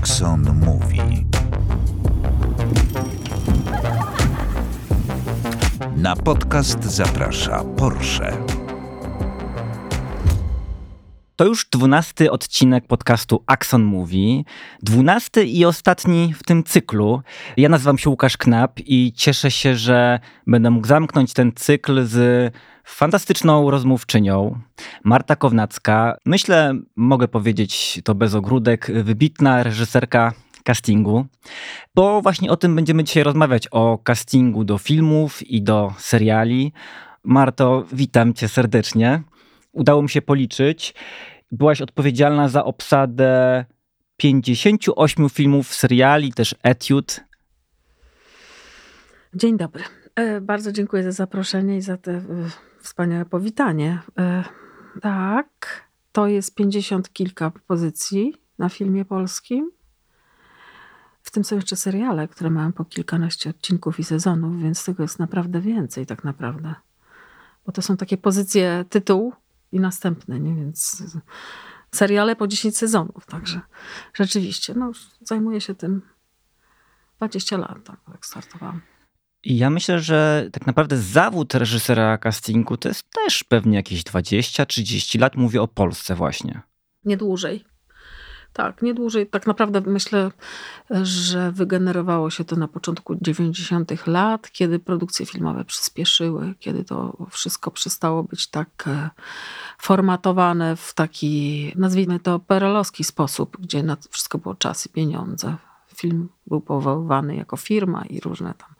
Axon Mówi. Na podcast zaprasza Porsche. To już dwunasty odcinek podcastu Axon Mówi. Dwunasty i ostatni w tym cyklu. Ja nazywam się Łukasz Knap i cieszę się, że będę mógł zamknąć ten cykl z fantastyczną rozmówczynią. Marta Kownacka. Myślę, mogę powiedzieć to bez ogródek, wybitna reżyserka castingu, bo właśnie o tym będziemy dzisiaj rozmawiać, o castingu do filmów i do seriali. Marto, witam cię serdecznie. Udało mi się policzyć. Byłaś odpowiedzialna za obsadę 58 filmów, seriali, też etiud. Dzień dobry. E, bardzo dziękuję za zaproszenie i za te e, wspaniałe powitanie. E, tak, to jest 50 kilka pozycji na filmie polskim. W tym są jeszcze seriale, które mają po kilkanaście odcinków i sezonów, więc tego jest naprawdę więcej tak naprawdę. Bo to są takie pozycje tytuł i następne, nie? Więc seriale po 10 sezonów, także rzeczywiście, no zajmuję się tym 20 lat, tak, jak startowałam. Ja myślę, że tak naprawdę zawód reżysera castingu to jest też pewnie jakieś 20-30 lat. Mówię o Polsce właśnie. Nie dłużej. Tak, nie dłużej. Tak naprawdę myślę, że wygenerowało się to na początku 90. lat, kiedy produkcje filmowe przyspieszyły, kiedy to wszystko przestało być tak e, formatowane w taki, nazwijmy to, perelowski sposób, gdzie na wszystko było czas i pieniądze film był powoływany jako firma i różne tam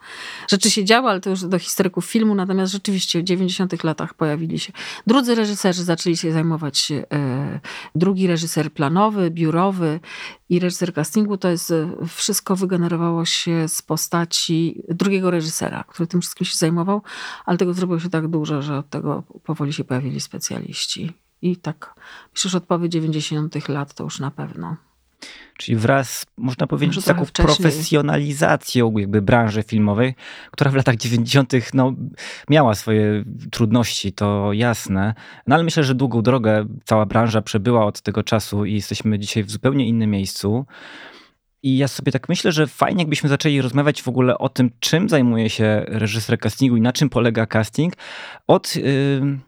rzeczy się działy, ale to już do historyków filmu. Natomiast rzeczywiście w 90 latach pojawili się drudzy reżyserzy, zaczęli się zajmować e, drugi reżyser planowy, biurowy i reżyser castingu. To jest e, wszystko wygenerowało się z postaci drugiego reżysera, który tym wszystkim się zajmował, ale tego zrobiło się tak dużo, że od tego powoli się pojawili specjaliści. I tak, że od połowy 90 lat to już na pewno. Czyli wraz, można powiedzieć, z taką wcześniej. profesjonalizacją jakby branży filmowej, która w latach 90. No, miała swoje trudności, to jasne. No ale myślę, że długą drogę cała branża przebyła od tego czasu i jesteśmy dzisiaj w zupełnie innym miejscu. I ja sobie tak myślę, że fajnie jakbyśmy zaczęli rozmawiać w ogóle o tym, czym zajmuje się reżyser castingu i na czym polega casting, od yy,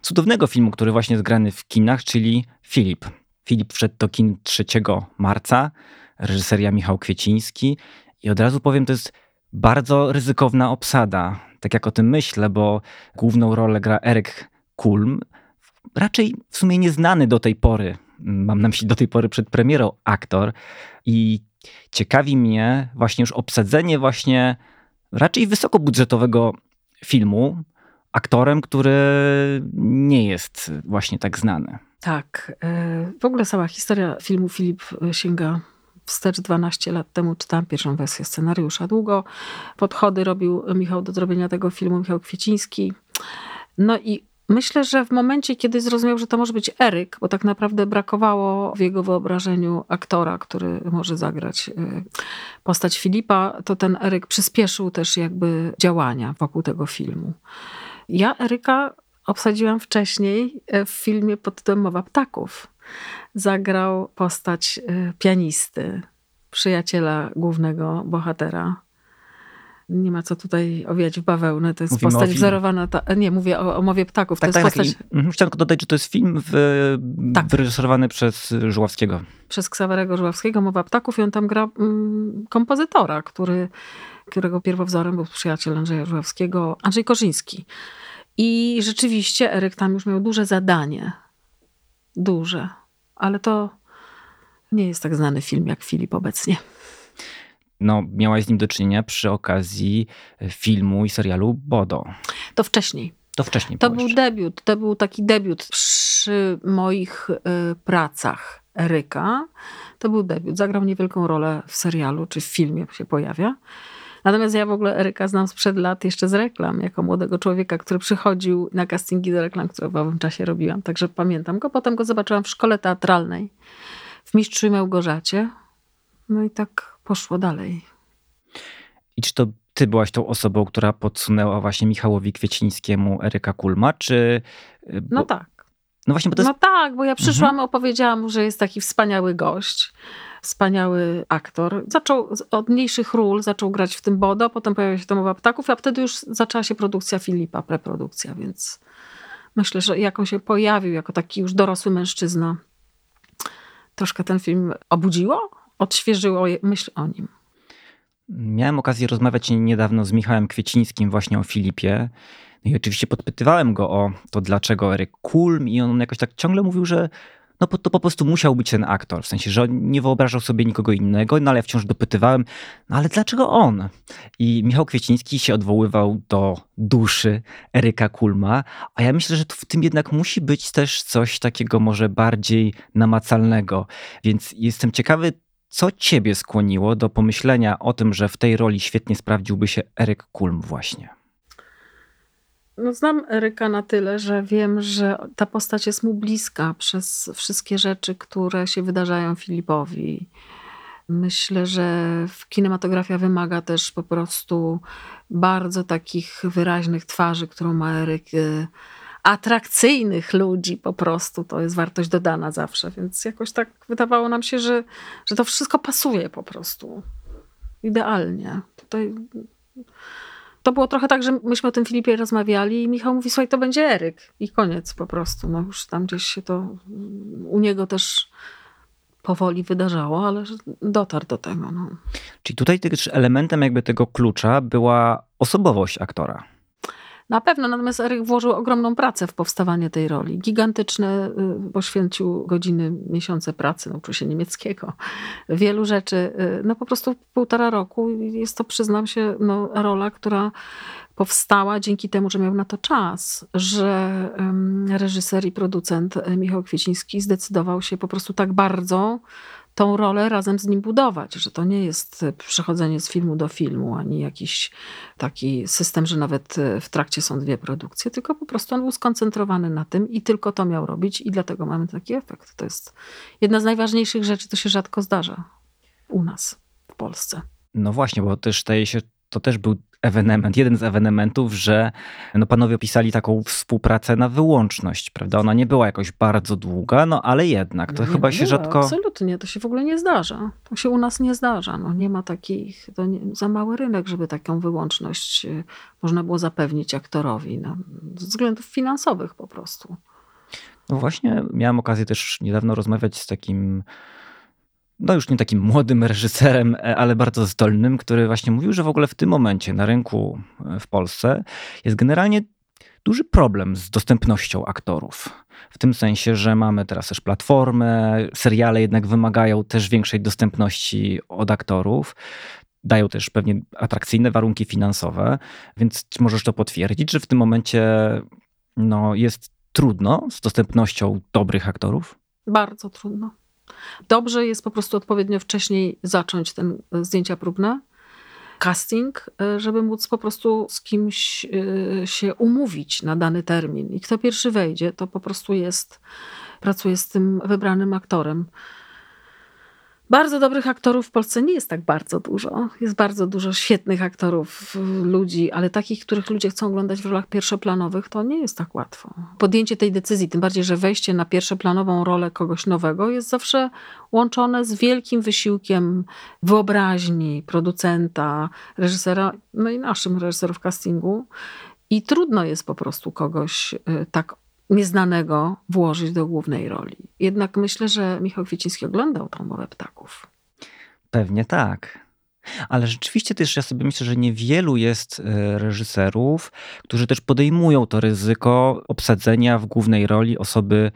cudownego filmu, który właśnie jest grany w kinach, czyli Filip. Filip wszedł do kin 3 marca, reżyseria Michał Kwieciński i od razu powiem, to jest bardzo ryzykowna obsada. Tak jak o tym myślę, bo główną rolę gra Eryk Kulm, raczej w sumie nieznany do tej pory, mam na myśli do tej pory przed premierą aktor i ciekawi mnie właśnie już obsadzenie właśnie raczej wysokobudżetowego filmu aktorem, który nie jest właśnie tak znany. Tak. E, w ogóle cała historia filmu Filip e, sięga wstecz 12 lat temu. Czytałam pierwszą wersję scenariusza. Długo podchody robił Michał do zrobienia tego filmu, Michał Kwieciński. No i myślę, że w momencie, kiedy zrozumiał, że to może być Eryk, bo tak naprawdę brakowało w jego wyobrażeniu aktora, który może zagrać e, postać Filipa, to ten Eryk przyspieszył też jakby działania wokół tego filmu. Ja Eryka obsadziłam wcześniej e, w filmie pod tytułem Mowa Ptaków. Zagrał postać e, pianisty, przyjaciela głównego bohatera. Nie ma co tutaj owijać w bawełnę. To jest Mówimy postać wzorowana. Ta, nie, mówię o, o mowie ptaków. Tak, to tak, jest tak, postać... Mhm, chciałem tylko dodać, że to jest film w, tak. wyreżyserowany przez Żuławskiego. Przez Ksawerego Żuławskiego, Mowa Ptaków i on tam gra mm, kompozytora, który, którego pierwowzorem był przyjaciel Andrzeja Żuławskiego, Andrzej Korzyński. I rzeczywiście Eryk tam już miał duże zadanie. Duże. Ale to nie jest tak znany film jak Filip obecnie. No, miałaś z nim do czynienia przy okazji filmu i serialu Bodo. To wcześniej. To wcześniej. To był debiut. To był taki debiut przy moich y, pracach Eryka. To był debiut. Zagrał niewielką rolę w serialu czy w filmie się pojawia. Natomiast ja w ogóle Eryka znam sprzed lat jeszcze z reklam, jako młodego człowieka, który przychodził na castingi do reklam, które w owym czasie robiłam. Także pamiętam go. Potem go zobaczyłam w szkole teatralnej w Mistrzu i Małgorzacie. No i tak poszło dalej. I czy to ty byłaś tą osobą, która podsunęła właśnie Michałowi Kwiecińskiemu Eryka Kulma, czy... Y, bo... No tak. No właśnie, bo to jest... No tak, bo ja przyszłam, mhm. opowiedziałam mu, że jest taki wspaniały gość Wspaniały aktor. Zaczął od mniejszych ról, zaczął grać w tym Bodo, potem pojawiła się Domowa Ptaków, a wtedy już zaczęła się produkcja Filipa, preprodukcja, więc myślę, że jak on się pojawił jako taki już dorosły mężczyzna, troszkę ten film obudziło, odświeżyło myśl o nim. Miałem okazję rozmawiać niedawno z Michałem Kwiecińskim właśnie o Filipie. No i oczywiście podpytywałem go o to, dlaczego Eryk Kulm i on jakoś tak ciągle mówił, że no to po prostu musiał być ten aktor. W sensie, że nie wyobrażał sobie nikogo innego, no ale wciąż dopytywałem, no ale dlaczego on? I Michał Kwieciński się odwoływał do duszy Eryka Kulma, a ja myślę, że w tym jednak musi być też coś takiego może bardziej namacalnego. Więc jestem ciekawy, co ciebie skłoniło do pomyślenia o tym, że w tej roli świetnie sprawdziłby się Eryk Kulm właśnie? No, znam Eryka na tyle, że wiem, że ta postać jest mu bliska przez wszystkie rzeczy, które się wydarzają Filipowi. Myślę, że kinematografia wymaga też po prostu bardzo takich wyraźnych twarzy, którą ma Eryk, e, atrakcyjnych ludzi po prostu. To jest wartość dodana zawsze, więc jakoś tak wydawało nam się, że, że to wszystko pasuje po prostu. Idealnie. Tutaj to było trochę tak, że myśmy o tym Filipie rozmawiali i Michał mówi, słuchaj, to będzie Eryk. I koniec po prostu. No już tam gdzieś się to u niego też powoli wydarzało, ale dotarł do tego. No. Czyli tutaj też elementem jakby tego klucza była osobowość aktora. Na pewno, natomiast Eryk włożył ogromną pracę w powstawanie tej roli. Gigantyczne, y, poświęcił godziny, miesiące pracy, nauczył się niemieckiego, wielu rzeczy. Y, no po prostu półtora roku jest to, przyznam się, no, rola, która powstała dzięki temu, że miał na to czas, że reżyser i producent e, Michał Kwieciński zdecydował się po prostu tak bardzo tą rolę razem z nim budować, że to nie jest przechodzenie z filmu do filmu, ani jakiś taki system, że nawet w trakcie są dwie produkcje, tylko po prostu on był skoncentrowany na tym i tylko to miał robić i dlatego mamy taki efekt. To jest jedna z najważniejszych rzeczy, to się rzadko zdarza u nas w Polsce. No właśnie, bo też staje się, to też był ewenement, jeden z ewenementów, że no panowie opisali taką współpracę na wyłączność, prawda? Ona nie była jakoś bardzo długa, no ale jednak, to nie chyba się rzadko... Absolutnie, to się w ogóle nie zdarza. To się u nas nie zdarza. No nie ma takich, to nie, za mały rynek, żeby taką wyłączność y, można było zapewnić aktorowi, no, ze względów finansowych po prostu. No właśnie, miałem okazję też niedawno rozmawiać z takim no już nie takim młodym reżyserem, e, ale bardzo zdolnym, który właśnie mówił, że w ogóle w tym momencie na rynku e, w Polsce jest generalnie duży problem z dostępnością aktorów. W tym sensie, że mamy teraz też platformę, seriale jednak wymagają też większej dostępności od aktorów. Dają też pewnie atrakcyjne warunki finansowe, więc możesz to potwierdzić, że w tym momencie no, jest trudno z dostępnością dobrych aktorów? Bardzo trudno. Dobrze jest po prostu odpowiednio wcześniej zacząć ten e, zdjęcia próbne, casting, e, żeby móc po prostu z kimś e, się umówić na dany termin. I kto pierwszy wejdzie, to po prostu jest, pracuje z tym wybranym aktorem. Bardzo dobrych aktorów w Polsce nie jest tak bardzo dużo. Jest bardzo dużo świetnych aktorów, ludzi, ale takich, których ludzie chcą oglądać w rolach pierwszoplanowych, to nie jest tak łatwo. Podjęcie tej decyzji, tym bardziej, że wejście na pierwszoplanową rolę kogoś nowego jest zawsze łączone z wielkim wysiłkiem wyobraźni producenta, reżysera, no i naszym reżyserów castingu. I trudno jest po prostu kogoś y, tak nieznanego włożyć do głównej roli. Jednak myślę, że Michał Kwieciński oglądał tą mowę ptaków. Pewnie tak. Ale rzeczywiście też ja sobie myślę, że niewielu jest e, reżyserów, którzy też podejmują to ryzyko obsadzenia w głównej roli osoby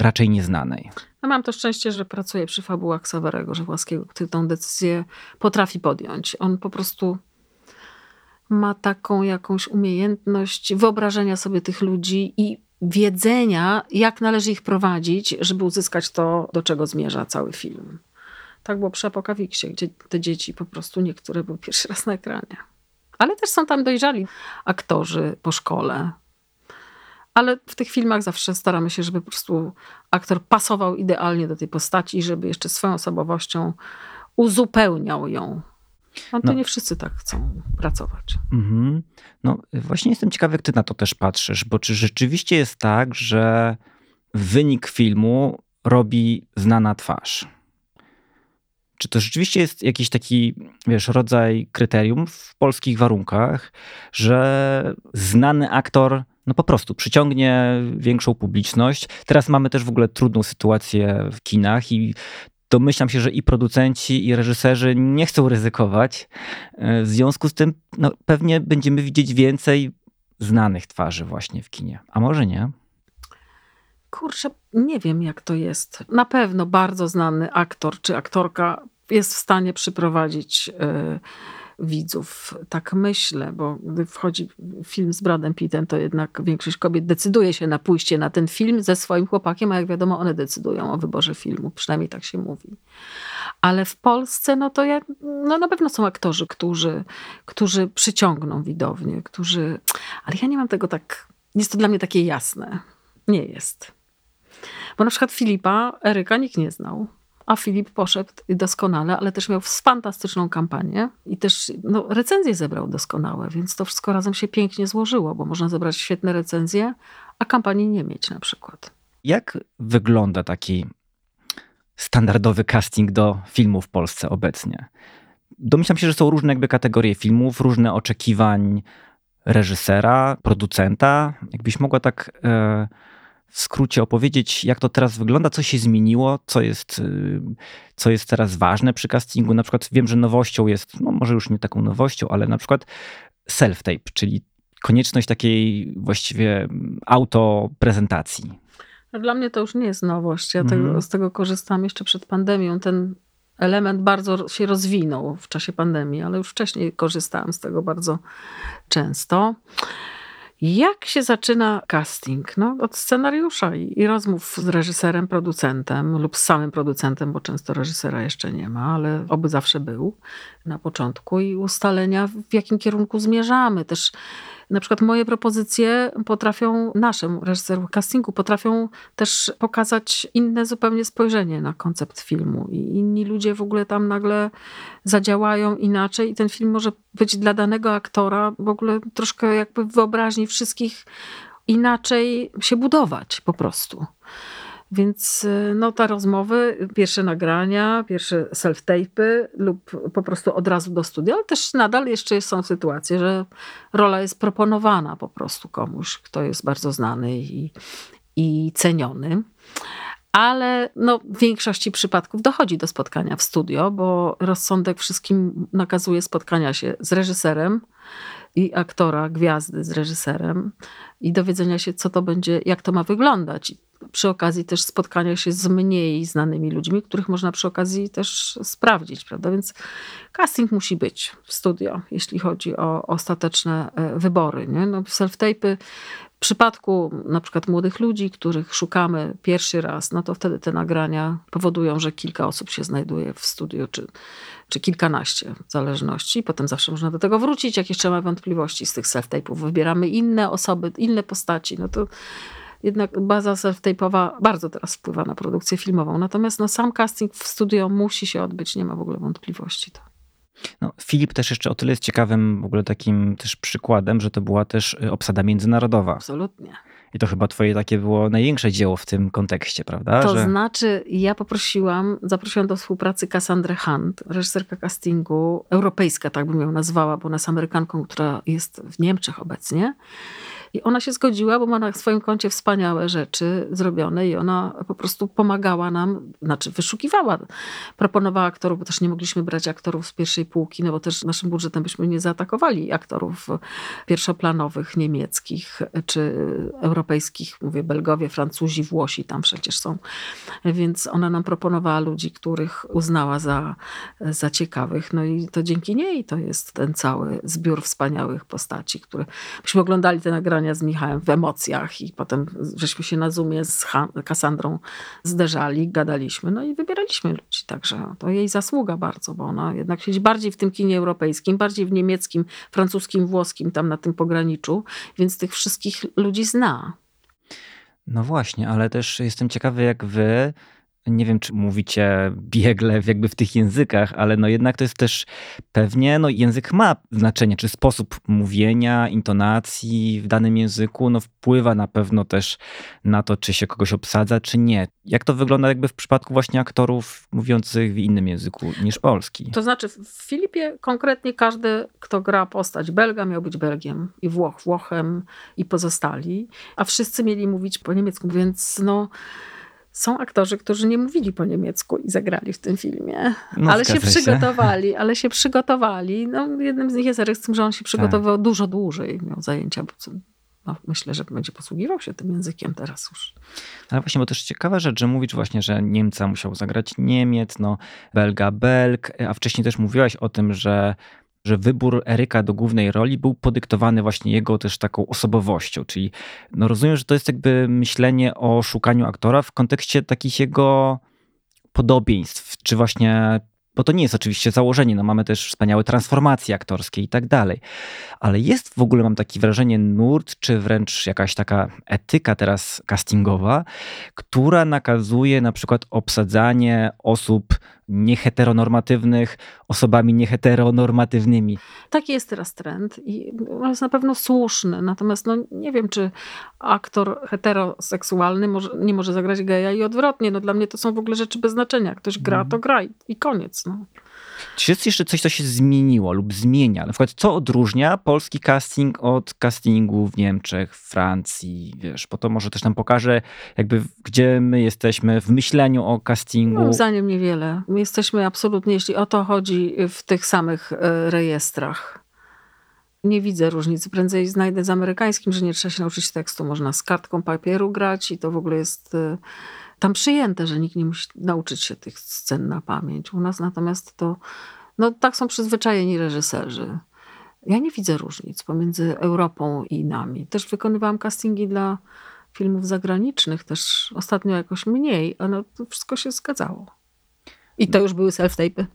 raczej nieznanej. Ja mam to szczęście, że pracuję przy fabułach Sawarego Żewłaskiego, który tę decyzję potrafi podjąć. On po prostu ma taką jakąś umiejętność wyobrażenia sobie tych ludzi i wiedzenia, jak należy ich prowadzić, żeby uzyskać to, do czego zmierza cały film. Tak było przy Apokawiksie, gdzie te dzieci po prostu niektóre były pierwszy raz na ekranie. Ale też są tam dojrzali aktorzy po szkole. Ale w tych filmach zawsze staramy się, żeby po prostu aktor pasował idealnie do tej postaci żeby jeszcze swoją osobowością uzupełniał ją. No to no. nie wszyscy tak chcą pracować. Mhm. No właśnie jestem ciekawy, jak ty na to też patrzysz, bo czy rzeczywiście jest tak, że wynik filmu robi znana twarz? czy to rzeczywiście jest jakiś taki, wiesz, rodzaj kryterium w polskich warunkach, że znany aktor no po prostu przyciągnie większą publiczność. Teraz mamy też w ogóle trudną sytuację w kinach i domyślam się, że i producenci, i reżyserzy nie chcą ryzykować. W związku z tym no, pewnie będziemy widzieć więcej znanych twarzy właśnie w kinie. A może nie? Kurczę, nie wiem jak to jest. Na pewno bardzo znany aktor czy aktorka jest w stanie przyprowadzić y, widzów. Tak myślę, bo gdy wchodzi film z Bradem Pittem, to jednak większość kobiet decyduje się na pójście na ten film ze swoim chłopakiem, a jak wiadomo, one decydują o wyborze filmu. Przynajmniej tak się mówi. Ale w Polsce, no to ja, no na pewno są aktorzy, którzy, którzy przyciągną widownię, którzy... Ale ja nie mam tego tak... Jest to dla mnie takie jasne. Nie jest. Bo na przykład Filipa, Eryka nikt nie znał. A Filip poszedł doskonale, ale też miał fantastyczną kampanię i też no, recenzje zebrał doskonałe, więc to wszystko razem się pięknie złożyło, bo można zebrać świetne recenzje, a kampanii nie mieć na przykład. Jak wygląda taki standardowy casting do filmu w Polsce obecnie? Domyślam się, że są różne jakby kategorie filmów, różne oczekiwań reżysera, producenta. Jakbyś mogła tak... Yy skrócie opowiedzieć, jak to teraz wygląda, co się zmieniło, co jest, y, co jest teraz ważne przy castingu. Na przykład wiem, że nowością jest, no może już nie taką nowością, ale na przykład self-tape, czyli konieczność takiej właściwie autoprezentacji. No, dla mnie to już nie jest nowość. Ja tego, mm. z tego korzystam jeszcze przed pandemią. Ten element bardzo się rozwinął w czasie pandemii, ale już wcześniej korzystałam z tego bardzo często. Jak się zaczyna casting? No, od scenariusza i, i, rozmów z reżyserem, producentem lub z samym producentem, bo często reżysera jeszcze nie ma, ale oby zawsze był na początku i ustalenia, w jakim kierunku zmierzamy. Też na przykład moje propozycje potrafią, naszym reżyserom castingu, potrafią też pokazać inne zupełnie spojrzenie na koncept filmu. I inni ludzie w ogóle tam nagle zadziałają inaczej i ten film może być dla danego aktora w ogóle troszkę jakby w wyobraźni wszystkich inaczej się budować po prostu. Więc y, no, te rozmowy, pierwsze nagrania, pierwsze self-tape'y lub po prostu od razu do studia, ale też nadal jeszcze są sytuacje, że rola jest proponowana po prostu komuś, kto jest bardzo znany i, i ceniony. Ale no, w większości przypadków dochodzi do spotkania w studio, bo rozsądek wszystkim nakazuje spotkania się z reżyserem, i aktora, gwiazdy z reżyserem i dowiedzenia się, co to będzie, jak to ma wyglądać przy okazji też spotkania się z mniej znanymi ludźmi, których można przy okazji też sprawdzić, prawda? Więc casting musi być w studio, jeśli chodzi o ostateczne e, wybory. Nie? No, self-tape'y w przypadku na przykład młodych ludzi, których szukamy pierwszy raz, no to wtedy te nagrania powodują, że kilka osób się znajduje w studiu, czy, czy kilkanaście w zależności. Potem zawsze można do tego wrócić, jak jeszcze ma wątpliwości z tych self-tape'ów. Wybieramy inne osoby, inne postaci. No to jednak baza self-tape'owa bardzo teraz wpływa na produkcję filmową. Natomiast no, sam casting w studio musi się odbyć, nie ma w ogóle wątpliwości. To. No, Filip też jeszcze o tyle jest ciekawym w ogóle takim też przykładem, że to była też y, obsada międzynarodowa. Absolutnie. I to chyba twoje takie było największe dzieło w tym kontekście, prawda? To że... znaczy, ja poprosiłam, zaprosiłam do współpracy Cassandrę Hunt, reżyserka castingu, europejska, tak bym ją nazwała, bo ona jest Amerykanką, która jest w Niemczech obecnie. I ona się zgodziła, bo ma na swoim koncie wspaniałe rzeczy zrobione i ona po prostu pomagała nam, znaczy wyszukiwała, proponowała aktorów, bo też nie mogliśmy brać aktorów z pierwszej półki, no bo też naszym budżetem byśmy nie zaatakowali aktorów pierwszoplanowych, niemieckich czy europejskich, mówię Belgowie, Francuzi, Włosi tam przecież są. Więc ona nam proponowała ludzi, których uznała za, za ciekawych. No i to dzięki niej to jest ten cały zbiór wspaniałych postaci, które myśmy oglądali te nagrania z Michałem w emocjach i potem żeśmy się na Zoomie z Kassandrą zderzali, gadaliśmy, no i wybieraliśmy ludzi. Także to jej zasługa bardzo, bo ona jednak siedzi bardziej w tym kinie europejskim, bardziej w niemieckim, francuskim, włoskim, tam na tym pograniczu, więc tych wszystkich ludzi zna. No właśnie, ale też jestem ciekawy, jak wy nie wiem, czy mówicie biegle jakby w tych językach, ale no jednak to jest też pewnie, no język ma znaczenie, czy sposób mówienia, intonacji w danym języku, no wpływa na pewno też na to, czy się kogoś obsadza, czy nie. Jak to wygląda jakby w przypadku właśnie aktorów mówiących w innym języku niż polski? To znaczy w Filipie konkretnie każdy, kto gra postać Belga miał być Belgiem i Włoch Włochem i pozostali, a wszyscy mieli mówić po niemiecku, więc no są aktorzy, którzy nie mówili po niemiecku i zagrali w tym filmie, no, ale się przygotowali, się. ale się przygotowali. No, jednym z nich jest Eryk z tym, że on się przygotował tak. dużo dłużej, miał zajęcia, bo no, myślę, że będzie posługiwał się tym językiem teraz już. Ale właśnie, bo też ciekawa rzecz, że mówisz właśnie, że Niemca musiał zagrać Niemiec, no Belga Belg, a wcześniej też mówiłaś o tym, że że wybór Eryka do głównej roli był podyktowany właśnie jego też taką osobowością, czyli no rozumiem, że to jest jakby myślenie o szukaniu aktora w kontekście takich jego podobieństw, czy właśnie bo to nie jest oczywiście założenie, no mamy też wspaniałe transformacje aktorskie i tak dalej. Ale jest w ogóle, mam takie wrażenie, nurt, czy wręcz jakaś taka etyka teraz castingowa, która nakazuje na przykład obsadzanie osób nieheteronormatywnych osobami nieheteronormatywnymi. Taki jest teraz trend i jest na pewno słuszny. Natomiast no, nie wiem, czy aktor heteroseksualny może, nie może zagrać geja i odwrotnie. No, dla mnie to są w ogóle rzeczy bez znaczenia. Ktoś gra, mhm. to gra i, i koniec. No. Czy jest jeszcze coś, co się zmieniło lub zmienia? Na przykład, co odróżnia polski casting od castingu w Niemczech, Francji, wiesz, bo to może też nam pokaże, jakby gdzie my jesteśmy w myśleniu o castingu. Moim zdaniem niewiele. My jesteśmy absolutnie, jeśli o to chodzi, w tych samych e, rejestrach. Nie widzę różnicy. Prędzej znajdę z amerykańskim, że nie trzeba się nauczyć tekstu. Można z kartką papieru grać i to w ogóle jest e, tam przyjęte, że nikt nie musi nauczyć się tych scen na pamięć. U nas natomiast to, no tak są przyzwyczajeni reżyserzy. Ja nie widzę różnic pomiędzy Europą i nami. Też wykonywałam castingi dla filmów zagranicznych, też ostatnio jakoś mniej, ale to wszystko się zgadzało. I to już były self-tape'y.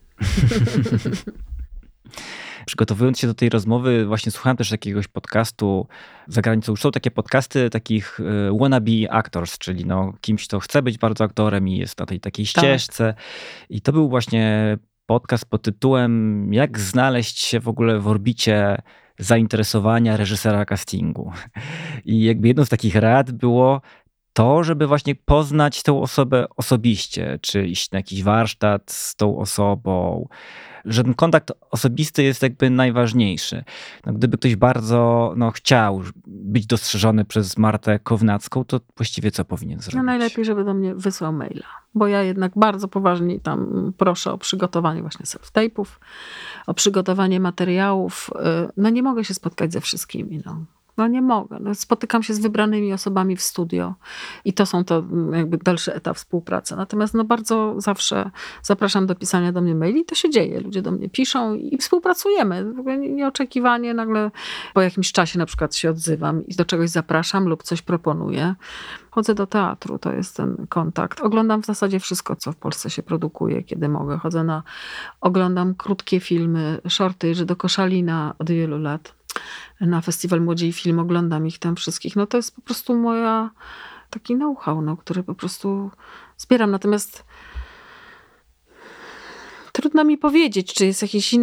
Przygotowując się do tej rozmowy, właśnie słuchałem też jakiegoś podcastu za granicą. Już są takie podcasty takich e, wannabe actors, czyli no, kimś, kto chce być bardzo aktorem i jest na tej takiej tak. ścieżce. Tak. I to był właśnie podcast pod tytułem Jak znaleźć się w ogóle w orbicie zainteresowania reżysera castingu. I jakby jedną z takich rad było to, żeby właśnie poznać tę osobę osobiście, czy iść na jakiś warsztat z tą osobą, że ten kontakt osobisty jest jakby najważniejszy. No, gdyby ktoś bardzo no, chciał być dostrzeżony przez Martę Kownacką, to właściwie co powinien zrobić? No najlepiej, żeby do mnie wysłał maila, bo ja jednak bardzo poważnie tam proszę o przygotowanie właśnie self-tape'ów, o przygotowanie materiałów. Y, no nie mogę się spotkać ze wszystkimi. No. No nie mogę. No, spotykam się z wybranymi osobami w studio i to są to mm, jakby dalszy etap współpracy. Natomiast no bardzo zawsze zapraszam do pisania do mnie maili. To się dzieje. Ludzie do mnie piszą i współpracujemy. W ogóle nieoczekiwanie nagle po jakimś czasie na przykład się odzywam i do czegoś zapraszam lub coś proponuję. Chodzę do teatru, to jest ten kontakt. Oglądam w zasadzie wszystko, co w Polsce się produkuje, kiedy mogę. Chodzę na, oglądam krótkie filmy, shorty, że do Koszalina od wielu lat na Festiwal Młodziej Film, oglądam ich tam wszystkich. No to jest po prostu moja taki know-how, no, który po prostu zbieram. Natomiast trudno mi powiedzieć, czy jest jakaś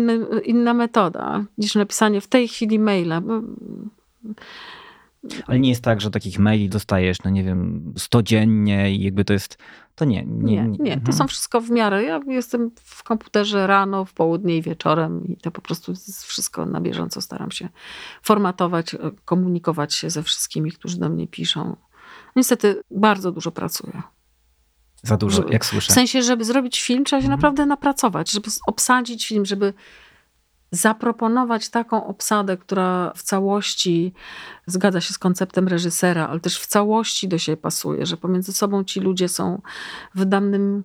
inna metoda niż napisanie w tej chwili maila. Ale nie jest tak, że takich maili dostajesz, no nie wiem, 100 dziennie i jakby to jest, to nie. Nie, nie, nie. to mhm. są wszystko w miarę. Ja jestem w komputerze rano, w południe i wieczorem i to po prostu wszystko na bieżąco staram się formatować, e, komunikować się ze wszystkimi, którzy do mnie piszą. Niestety bardzo dużo pracuję. Za dużo, jak słyszę. W sensie, żeby zrobić film, trzeba się mhm. naprawdę napracować, żeby obsadzić film, żeby zaproponować taką obsadę, która w całości zgadza się z konceptem reżysera, ale też w całości do siebie pasuje, że pomiędzy sobą ci ludzie są w danym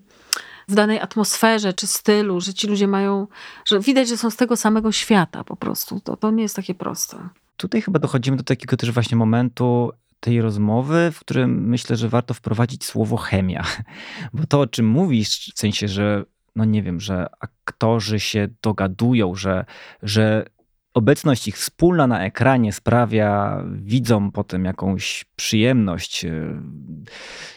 w danej atmosferze czy stylu, że ci ludzie mają, że widać, że są z tego samego świata po prostu. To, to nie jest takie proste. Tutaj chyba dochodzimy do takiego też właśnie momentu tej rozmowy, w którym myślę, że warto wprowadzić słowo chemia. Bo to, o czym mówisz, w sensie, że no nie wiem, że aktorzy się dogadują, że, że obecność ich wspólna na ekranie sprawia widzom potem jakąś przyjemność.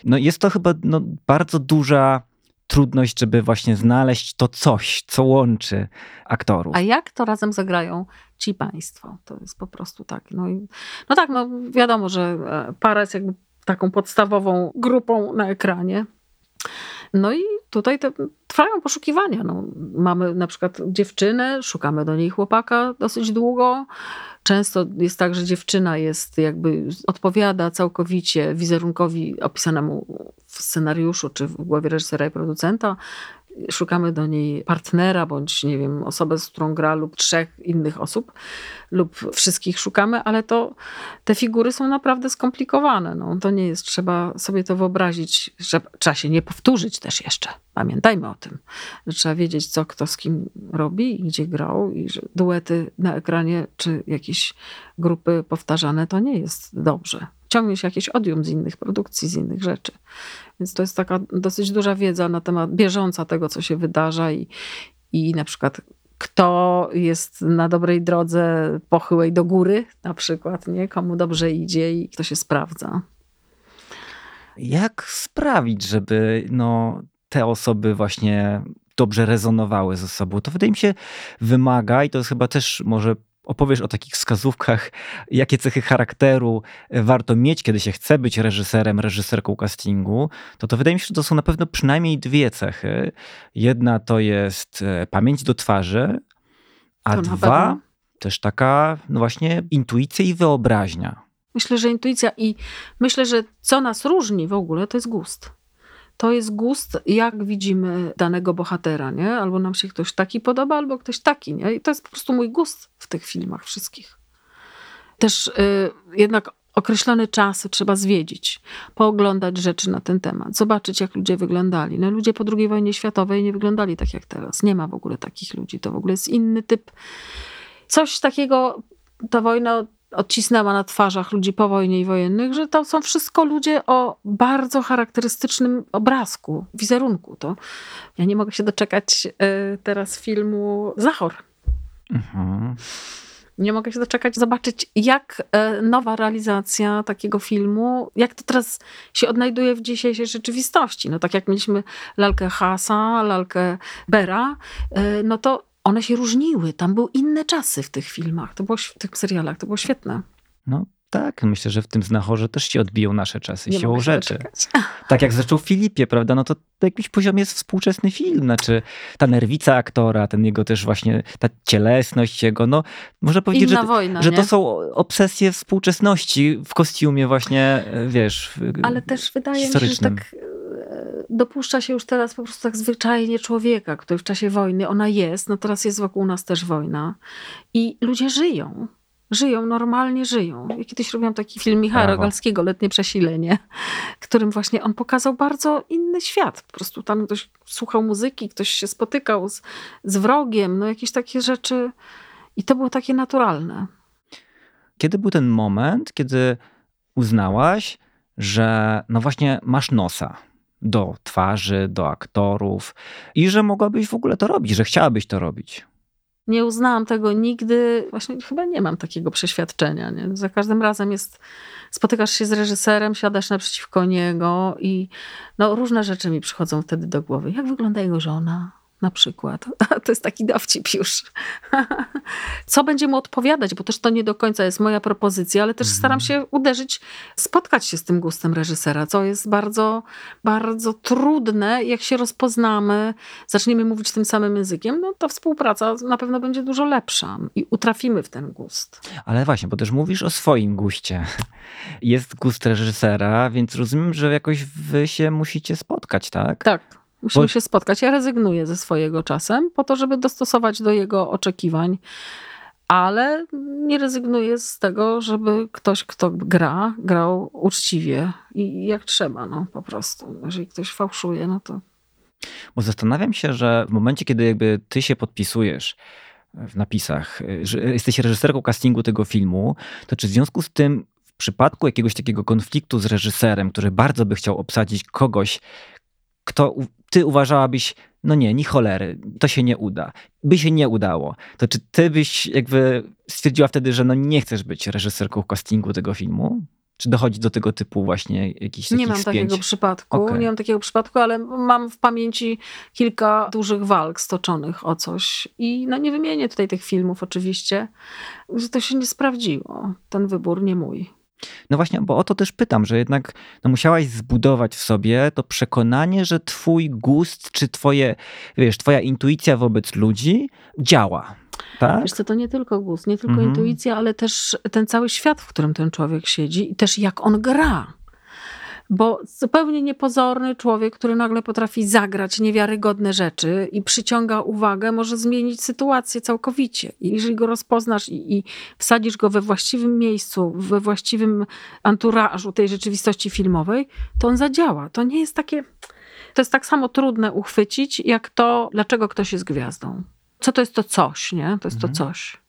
No jest to chyba no, bardzo duża trudność, żeby właśnie znaleźć to coś, co łączy aktorów. A jak to razem zagrają ci państwo? To jest po prostu tak. No, i, no tak, no wiadomo, że e, para jest jakby taką podstawową grupą na ekranie. No i tutaj te, trwają poszukiwania. No, mamy na przykład dziewczynę, szukamy do niej chłopaka dosyć długo. Często jest tak, że dziewczyna jest jakby odpowiada całkowicie wizerunkowi opisanemu w scenariuszu czy w głowie reżysera i producenta szukamy do niej partnera, bądź nie wiem, osobę, z którą gra, lub trzech innych osób, lub wszystkich szukamy, ale to te figury są naprawdę skomplikowane. No, to nie jest, trzeba sobie to wyobrazić, że trzeba się nie powtórzyć też jeszcze. Pamiętajmy o tym, że trzeba wiedzieć, co kto z kim robi i gdzie grał, i że duety na ekranie, czy jakieś grupy powtarzane, to nie jest dobrze ciągnie się jakieś odium z innych produkcji, z innych rzeczy. Więc to jest taka dosyć duża wiedza na temat bieżąca tego, co się wydarza i, i na przykład kto jest na dobrej drodze pochyłej do góry, na przykład, nie? komu dobrze idzie i kto się sprawdza. Jak sprawić, żeby no, te osoby właśnie dobrze rezonowały ze sobą? To wydaje mi się wymaga, i to jest chyba też może opowiesz o takich wskazówkach, jakie cechy charakteru warto mieć, kiedy się chce być reżyserem, reżyserką castingu, to to wydaje mi się, że to są na pewno przynajmniej dwie cechy. Jedna to jest e, pamięć do twarzy, a to dwa też taka no właśnie intuicja i wyobraźnia. Myślę, że intuicja i myślę, że co nas różni w ogóle, to jest gust to jest gust, jak widzimy danego bohatera, nie? Albo nam się ktoś taki podoba, albo ktoś taki, nie? I to jest po prostu mój gust w tych filmach wszystkich. Też y, jednak określone czasy trzeba zwiedzić, pooglądać rzeczy na ten temat, zobaczyć, jak ludzie wyglądali. No, ludzie po II wojnie światowej nie wyglądali tak jak teraz. Nie ma w ogóle takich ludzi. To w ogóle jest inny typ. Coś takiego, ta wojna odcisnęła na twarzach ludzi po wojnie i wojennych, że to są wszystko ludzie o bardzo charakterystycznym obrazku, wizerunku. To ja nie mogę się doczekać y, teraz filmu Zachor. Mhm. Nie mogę się doczekać zobaczyć, jak y, nowa realizacja takiego filmu, jak to teraz się odnajduje w dzisiejszej rzeczywistości. No tak jak mieliśmy lalkę Hasa, lalkę Bera, y, no to one się różniły. Tam były inne czasy w tych filmach, to było, w tych serialach. To było świetne. No tak, myślę, że w tym znachorze też się odbiją nasze czasy Nie siłą rzeczy. Tak jak zaczął Filipie, prawda? No to na jakimś poziomie jest współczesny film. Znaczy ta nerwica aktora, ten jego też właśnie, ta cielesność jego, no można powiedzieć, Inna że, wojna, że to są obsesje współczesności w kostiumie właśnie, wiesz, Ale też wydaje mi się, że tak dopuszcza się już teraz po prostu tak zwyczajnie człowieka, który w czasie wojny, ona jest, no teraz jest wokół nas też wojna i ludzie żyją. Żyją, normalnie żyją. Ja kiedyś robiłam taki film Michała Rogalskiego, Letnie Przesilenie, którym właśnie on pokazał bardzo inny świat. Po prostu tam ktoś słuchał muzyki, ktoś się spotykał z, z wrogiem, no jakieś takie rzeczy. I to było takie naturalne. Kiedy był ten moment, kiedy uznałaś, że no właśnie masz nosa, do twarzy, do aktorów i że mogłabyś w ogóle to robić, że chciałabyś to robić. Nie uznałam tego nigdy, właśnie chyba nie mam takiego przeświadczenia. Nie? Za każdym razem jest, spotykasz się z reżyserem, siadasz naprzeciwko niego i no, różne rzeczy mi przychodzą wtedy do głowy. Jak wygląda jego żona? Na przykład. To jest taki dowcip już. Co będzie mu odpowiadać, bo też to nie do końca jest moja propozycja, ale też staram mhm. się uderzyć, spotkać się z tym gustem reżysera, co jest bardzo, bardzo trudne. Jak się rozpoznamy, zaczniemy mówić tym samym językiem, no to współpraca na pewno będzie dużo lepsza i utrafimy w ten gust. Ale właśnie, bo też mówisz o swoim guście. Jest gust reżysera, więc rozumiem, że jakoś wy się musicie spotkać, tak? Tak. Musimy Bo... się spotkać. Ja rezygnuję ze swojego czasem po to, żeby dostosować do jego oczekiwań. Ale nie rezygnuję z tego, żeby ktoś, kto gra, grał uczciwie i jak trzeba, no po prostu. Jeżeli ktoś fałszuje, no to. Bo zastanawiam się, że w momencie, kiedy jakby ty się podpisujesz w napisach, że jesteś reżyserką castingu tego filmu, to czy w związku z tym w przypadku jakiegoś takiego konfliktu z reżyserem, który bardzo by chciał obsadzić kogoś, kto ty uważałabyś, no nie, ni cholery, to się nie uda, by się nie udało, to czy ty byś jakby stwierdziła wtedy, że no nie chcesz być reżyserką castingu tego filmu? Czy dochodzi do tego typu właśnie jakichś Nie mam spięć? takiego przypadku, okay. nie mam takiego przypadku, ale mam w pamięci kilka dużych walk stoczonych o coś. I no nie wymienię tutaj tych filmów oczywiście, że to się nie sprawdziło. Ten wybór nie mój. No właśnie, bo o to też pytam, że jednak no, musiałaś zbudować w sobie to przekonanie, że twój gust, czy twoje, wiesz, twoja intuicja wobec ludzi działa. Tak? Wiesz co, to nie tylko gust, nie tylko mhm. intuicja, ale też ten cały świat, w którym ten człowiek siedzi i też jak on gra. Bo zupełnie niepozorny człowiek, który nagle potrafi zagrać niewiarygodne rzeczy i przyciąga uwagę, może zmienić sytuację całkowicie. I jeżeli go rozpoznasz i, i wsadzisz go we właściwym miejscu, we właściwym anturażu tej rzeczywistości filmowej, to on zadziała. To nie jest takie. To jest tak samo trudne uchwycić, jak to, dlaczego ktoś jest gwiazdą. Co to jest to coś, nie? To jest to mhm. coś.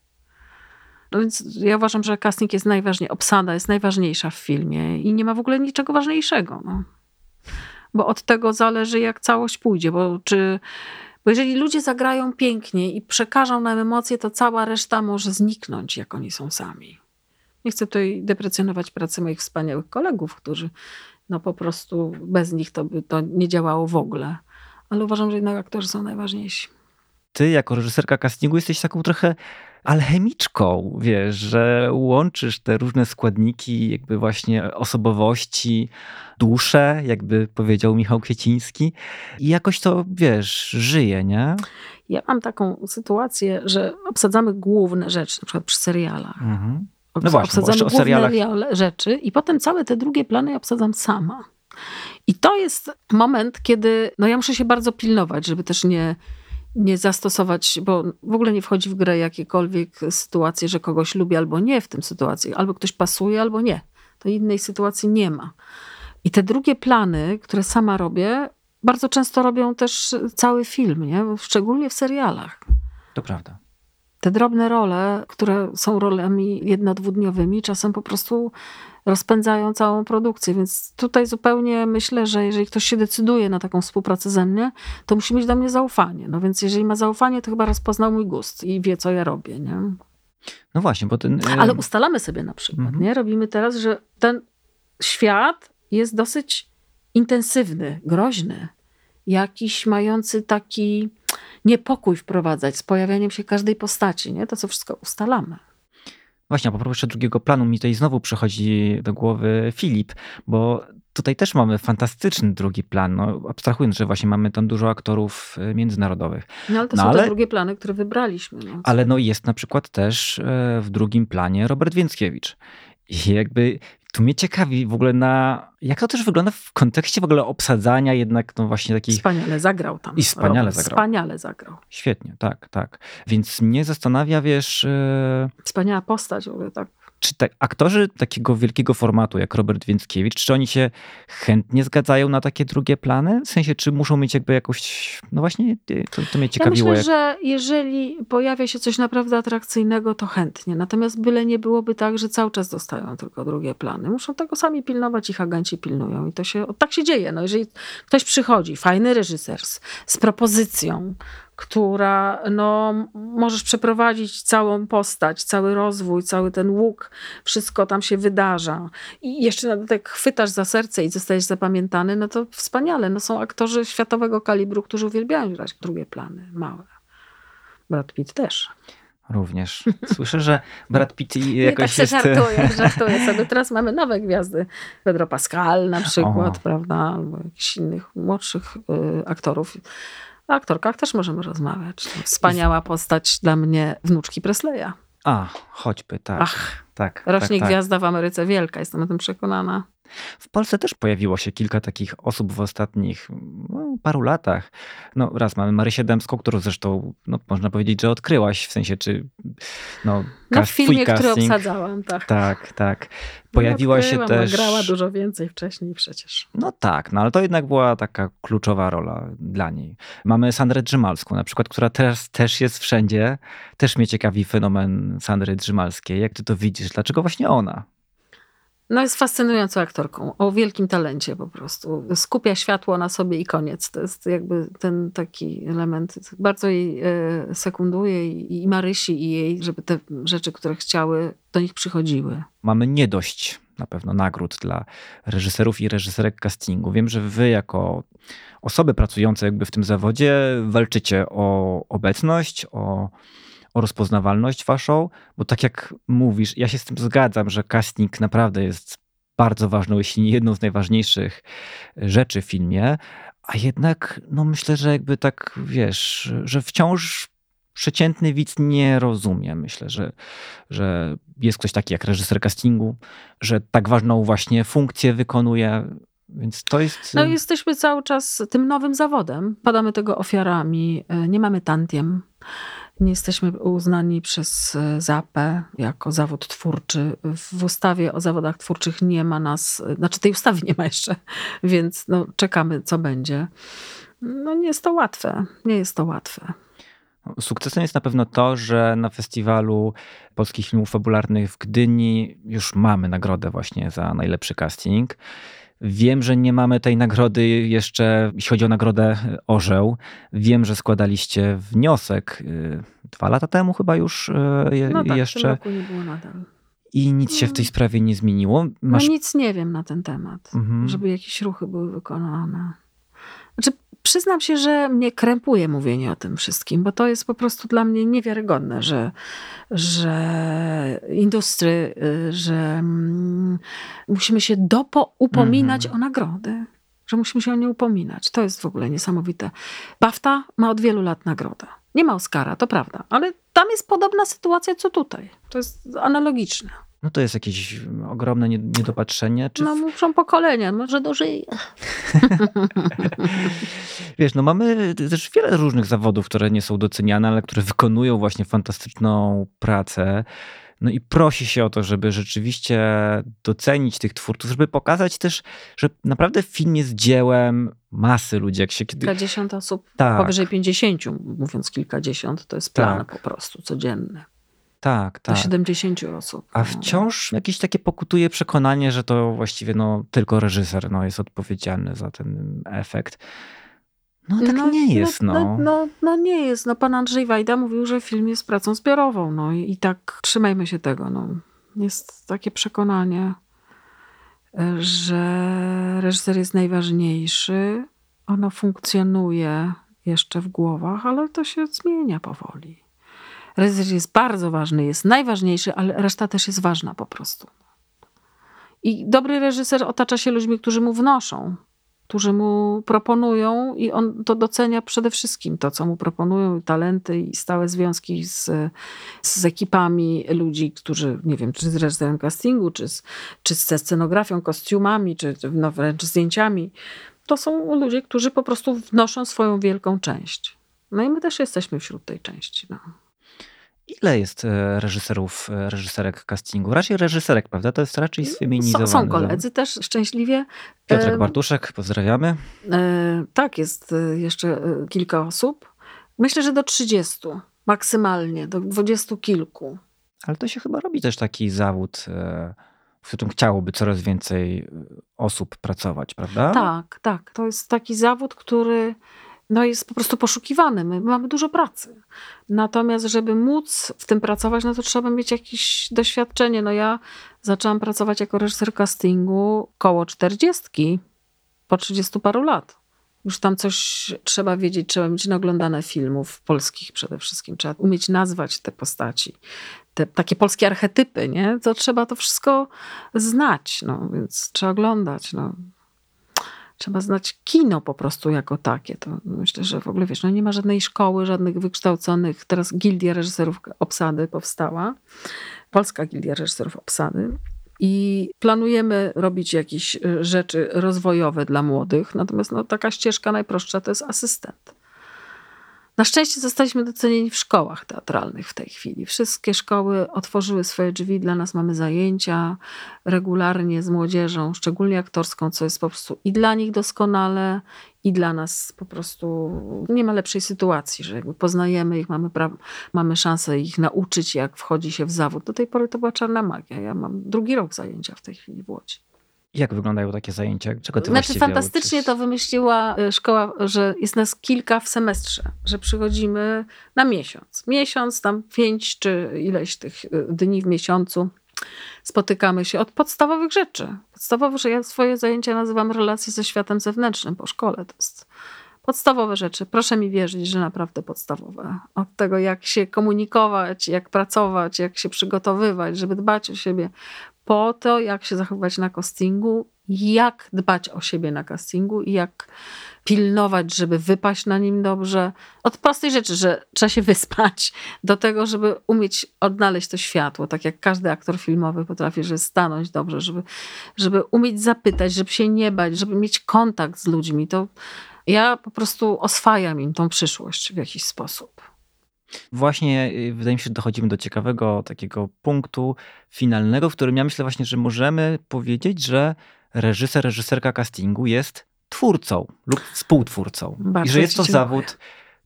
No więc ja uważam, że casting jest najważniejszy, obsada jest najważniejsza w filmie i nie ma w ogóle niczego ważniejszego. No. Bo od tego zależy, jak całość pójdzie. Bo, czy, bo jeżeli ludzie zagrają pięknie i przekażą nam emocje, to cała reszta może zniknąć, jak oni są sami. Nie chcę tutaj deprecjonować pracy moich wspaniałych kolegów, którzy no po prostu bez nich to by to nie działało w ogóle. Ale uważam, że jednak aktorzy są najważniejsi. Ty, jako reżyserka castingu, jesteś taką trochę alchemiczką, wiesz, że łączysz te różne składniki, jakby właśnie osobowości, dusze, jakby powiedział Michał Kwieciński i jakoś to, wiesz, żyje, nie? Ja mam taką sytuację, że obsadzamy główne rzeczy, na przykład przy serialach. Mhm. No właśnie, obsadzamy główne serialach... rzeczy i potem całe te drugie plany obsadzam sama. I to jest moment, kiedy no ja muszę się bardzo pilnować, żeby też nie nie zastosować, bo w ogóle nie wchodzi w grę jakiekolwiek sytuacje, że kogoś lubi albo nie w tym sytuacji. Albo ktoś pasuje, albo nie. To innej sytuacji nie ma. I te drugie plany, które sama robię, bardzo często robią też cały film, nie? szczególnie w serialach. To prawda. Te drobne role, które są rolami jedno-dwudniowymi, czasem po prostu rozpędzają całą produkcję. Więc tutaj zupełnie myślę, że jeżeli ktoś się decyduje na taką współpracę ze mnie, to musi mieć do mnie zaufanie. No więc jeżeli ma zaufanie, to chyba rozpoznał mój gust i wie, co ja robię. Nie? No właśnie, bo ten. Ale ustalamy sobie na przykład, mhm. nie? Robimy teraz, że ten świat jest dosyć intensywny, groźny, jakiś mający taki niepokój wprowadzać z pojawianiem się każdej postaci, nie? To co wszystko ustalamy. Właśnie, a propos jeszcze drugiego planu, mi tutaj znowu przychodzi do głowy Filip, bo tutaj też mamy fantastyczny drugi plan, no, abstrahując, że właśnie mamy tam dużo aktorów e, międzynarodowych. No ale to no, są ale, te drugie plany, które wybraliśmy. No. Ale no jest na przykład też e, w drugim planie Robert Więckiewicz. I jakby tu mnie ciekawi w ogóle na, jak to też wygląda w kontekście w ogóle obsadzania jednak no właśnie takich... Wspaniale zagrał tam. I wspaniale zagrał. Wspaniale zagrał. Świetnie, tak, tak. Więc mnie zastanawia, wiesz... Yy... Wspaniała postać w ogóle, tak czy te aktorzy takiego wielkiego formatu jak Robert Więckiewicz, czy oni się chętnie zgadzają na takie drugie plany? W sensie, czy muszą mieć jakby jakąś, no właśnie, to, to mnie ciekawiło. Ja myślę, jak... że jeżeli pojawia się coś naprawdę atrakcyjnego, to chętnie. Natomiast byle nie byłoby tak, że cały czas dostają tylko drugie plany. Muszą tego sami pilnować, ich agenci pilnują i to się, tak się dzieje. No, jeżeli ktoś przychodzi, fajny reżyser z, z propozycją, która no, możesz przeprowadzić całą postać, cały rozwój, cały ten łuk, wszystko tam się wydarza. I jeszcze na dodatek chwytasz za serce i zostajesz zapamiętany, no to wspaniale. No, są aktorzy światowego kalibru, którzy uwielbiają grać drugie plany, małe. Brad Pitt też. Również. Słyszę, że Brad Pitt jakoś Nie, tak jest... żartuję, żartuję sobie. Teraz mamy nowe gwiazdy. Pedro Pascal na przykład, o. prawda? Albo jakichś innych młodszych y, aktorów. O aktorkach też możemy rozmawiać. Wspaniała postać dla mnie wnuczki Presleya. A, choćby, tak. Ach, tak, rośnie tak, gwiazda w Ameryce wielka, jestem o tym przekonana. W Polsce też pojawiło się kilka takich osób w ostatnich no, paru latach. No, raz mamy Marysię Dębską, którą zresztą no, można powiedzieć, że odkryłaś, w sensie czy no, no w filmie, który obsadzałam, tak. Tak, tak. Pojawiła no, się też... grała dużo więcej wcześniej przecież. No tak, no ale to jednak była taka kluczowa rola dla niej. Mamy Sandrę Drzymalską na przykład, która teraz też jest wszędzie. Też mnie ciekawi fenomen Sandry Drzymalskiej. Jak ty to widzisz? Dlaczego właśnie ona? No jest fascynującą aktorką, o wielkim talencie po prostu. Skupia światło na sobie i koniec. To jest jakby ten taki element. Bardzo jej e, sekunduje i Marysi i jej, żeby te rzeczy, które chciały, do nich przychodziły. Mamy nie dość na pewno nagród dla reżyserów i reżyserek castingu. Wiem, że wy jako osoby pracujące jakby w tym zawodzie walczycie o obecność, o, o rozpoznawalność waszą, bo tak jak mówisz, ja się z tym zgadzam, że casting naprawdę jest bardzo ważną, jeśli nie jedną z najważniejszych rzeczy w filmie, a jednak no myślę, że jakby tak wiesz, że wciąż przeciętny widz nie rozumie. Myślę, że, że jest ktoś taki jak reżyser castingu, że tak ważną właśnie funkcję wykonuje. Więc to jest. No, jesteśmy cały czas tym nowym zawodem. Padamy tego ofiarami. E, nie mamy tantiem. Nie jesteśmy uznani przez e, ZAPę jako zawód twórczy. W ustawie o zawodach twórczych nie ma nas, znaczy tej ustawy nie ma jeszcze, więc no, czekamy, co będzie. No nie jest to łatwe. Nie jest to łatwe. Sukcesem jest na pewno to, że na festiwalu polskich filmów fabularnych w Gdyni już mamy nagrodę właśnie za najlepszy casting. Wiem, że nie mamy tej nagrody jeszcze, jeśli chodzi o nagrodę Orzeł. Wiem, że składaliście wniosek y, dwa lata temu chyba już y, no tak, jeszcze. W tym roku nie było nadal. I nic się w tej mm. sprawie nie zmieniło. Masz... No nic nie wiem na ten temat, mhm. żeby jakieś ruchy były wykonane. Znaczy, przyznam się, że mnie krępuje mówienie o tym wszystkim, bo to jest po prostu dla mnie niewiarygodne, że, że industry, y, że mm, musimy się dopo upominać mm -hmm. o nagrody. Że musimy się o nie upominać. To jest w ogóle niesamowite. BAFTA ma od wielu lat nagrodę. Nie ma Oscara, to prawda, ale tam jest podobna sytuacja co tutaj. To jest analogiczne. No to jest jakieś ogromne niedopatrzenie. Czy... No muszą pokolenia, może dożyje. Wiesz, no mamy też wiele różnych zawodów, które nie są doceniane, ale które wykonują właśnie fantastyczną pracę. No i prosi się o to, żeby rzeczywiście docenić tych twórców, żeby pokazać też, że naprawdę film jest dziełem masy ludzi. Jak się kiedy... Kilkadziesiąt osób, tak. powyżej pięćdziesięciu, mówiąc kilkadziesiąt, to jest plan tak. po prostu codzienny. Tak, tak. Do 70 osób. A no. wciąż jakieś takie pokutuje przekonanie, że to właściwie no, tylko reżyser no, jest odpowiedzialny za ten efekt. No tak no, nie jest, no, no. No, no. nie jest. No, pan Andrzej Wajda mówił, że film jest pracą zbiorową. No i, i tak trzymajmy się tego. No. Jest takie przekonanie, że reżyser jest najważniejszy. Ono funkcjonuje jeszcze w głowach, ale to się zmienia powoli. Reżyser jest bardzo ważny, jest najważniejszy, ale reszta też jest ważna po prostu. I dobry reżyser otacza się ludźmi, którzy mu wnoszą, którzy mu proponują i on to docenia przede wszystkim to, co mu proponują, talenty i stałe związki z, z ekipami ludzi, którzy, nie wiem, czy z reżyserem castingu, czy, z, czy ze scenografią, kostiumami, czy no, wręcz zdjęciami. To są ludzie, którzy po prostu wnoszą swoją wielką część. No i my też jesteśmy wśród tej części. No. Ile jest e, reżyserów, e, reżyserek castingu? Raczej reżyserek, prawda? To jest raczej sfeminizowany. Są, są koledzy też szczęśliwie. Piotrek Bartuszek, pozdrawiamy. E, tak, jest jeszcze kilka osób. Myślę, że do 30 maksymalnie, do dwudziestu kilku. Ale to się chyba robi też taki zawód, w którym chciałoby coraz więcej osób pracować, prawda? Tak, tak. To jest taki zawód, który no jest po prostu poszukiwany. My mamy dużo pracy. Natomiast, żeby móc w tym pracować, no to trzeba mieć jakieś doświadczenie. No ja zaczęłam pracować jako reżyser castingu koło czterdziestki, po trzydziestu paru lat. Już tam coś trzeba wiedzieć, trzeba mieć naoglądane filmów polskich przede wszystkim. Trzeba umieć nazwać te postaci. Te takie polskie archetypy, nie? To trzeba to wszystko znać, no więc trzeba oglądać. No trzeba znać kino po prostu jako takie. To myślę, że w ogóle wiesz, no nie ma żadnej szkoły, żadnych wykształconych. Teraz Gildia Reżyserów Obsady powstała. Polska Gildia Reżyserów Obsady. I planujemy robić jakieś y, rzeczy rozwojowe dla młodych. Natomiast no, taka ścieżka najprostsza to jest asystent. Na szczęście zostaliśmy docenieni w szkołach teatralnych w tej chwili. Wszystkie szkoły otworzyły swoje drzwi, dla nas mamy zajęcia regularnie z młodzieżą, szczególnie aktorską, co jest po prostu i dla nich doskonale, i dla nas po prostu nie ma lepszej sytuacji, że jakby poznajemy ich, mamy, pra- mamy szansę ich nauczyć, jak wchodzi się w zawód. Do tej pory to była czarna magia. Ja mam drugi rok zajęcia w tej chwili w Łodzi. Jak wyglądają takie zajęcia? Czego ty znaczy, fantastycznie uczysz? to wymyśliła y, szkoła, że jest nas kilka w semestrze, że przychodzimy na miesiąc. Miesiąc, tam pięć czy ileś tych y, dni w miesiącu. spotykamy się od podstawowych rzeczy. Podstawowe, że ja swoje zajęcia nazywam relacje ze światem zewnętrznym po szkole. To jest podstawowe rzeczy. Proszę mi wierzyć, że naprawdę podstawowe. Od tego, jak się komunikować, jak pracować, jak się przygotowywać, żeby dbać o siebie, po to, jak się zachowywać na castingu, jak dbać o siebie na castingu i jak pilnować, żeby wypaść na nim dobrze. Od prostej rzeczy, że trzeba się wyspać, do tego, żeby umieć odnaleźć to światło, tak jak każdy aktor filmowy potrafi, żeby stanąć dobrze, żeby, żeby umieć zapytać, żeby się nie bać, żeby mieć kontakt z ludźmi. To ja po prostu oswajam im tą przyszłość w jakiś sposób. Właśnie y, wydaje mi się, że dochodzimy do ciekawego takiego punktu finalnego, w którym ja myślę właśnie, że możemy powiedzieć, że reżyser, reżyserka castingu jest twórcą lub współtwórcą. Bardzo I że jest to zawód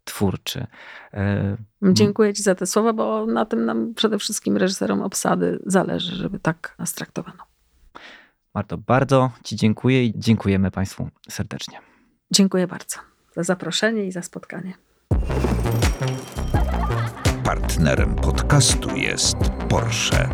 twórczy. E, dziękuję Ci za te słowa, bo na tym nam przede wszystkim reżyserom obsady zależy, żeby tak nas traktowano. Marto, bardzo Ci dziękuję i dziękujemy Państwu serdecznie. Dziękuję bardzo za zaproszenie i za spotkanie. Partnerem podcastu jest Porsche.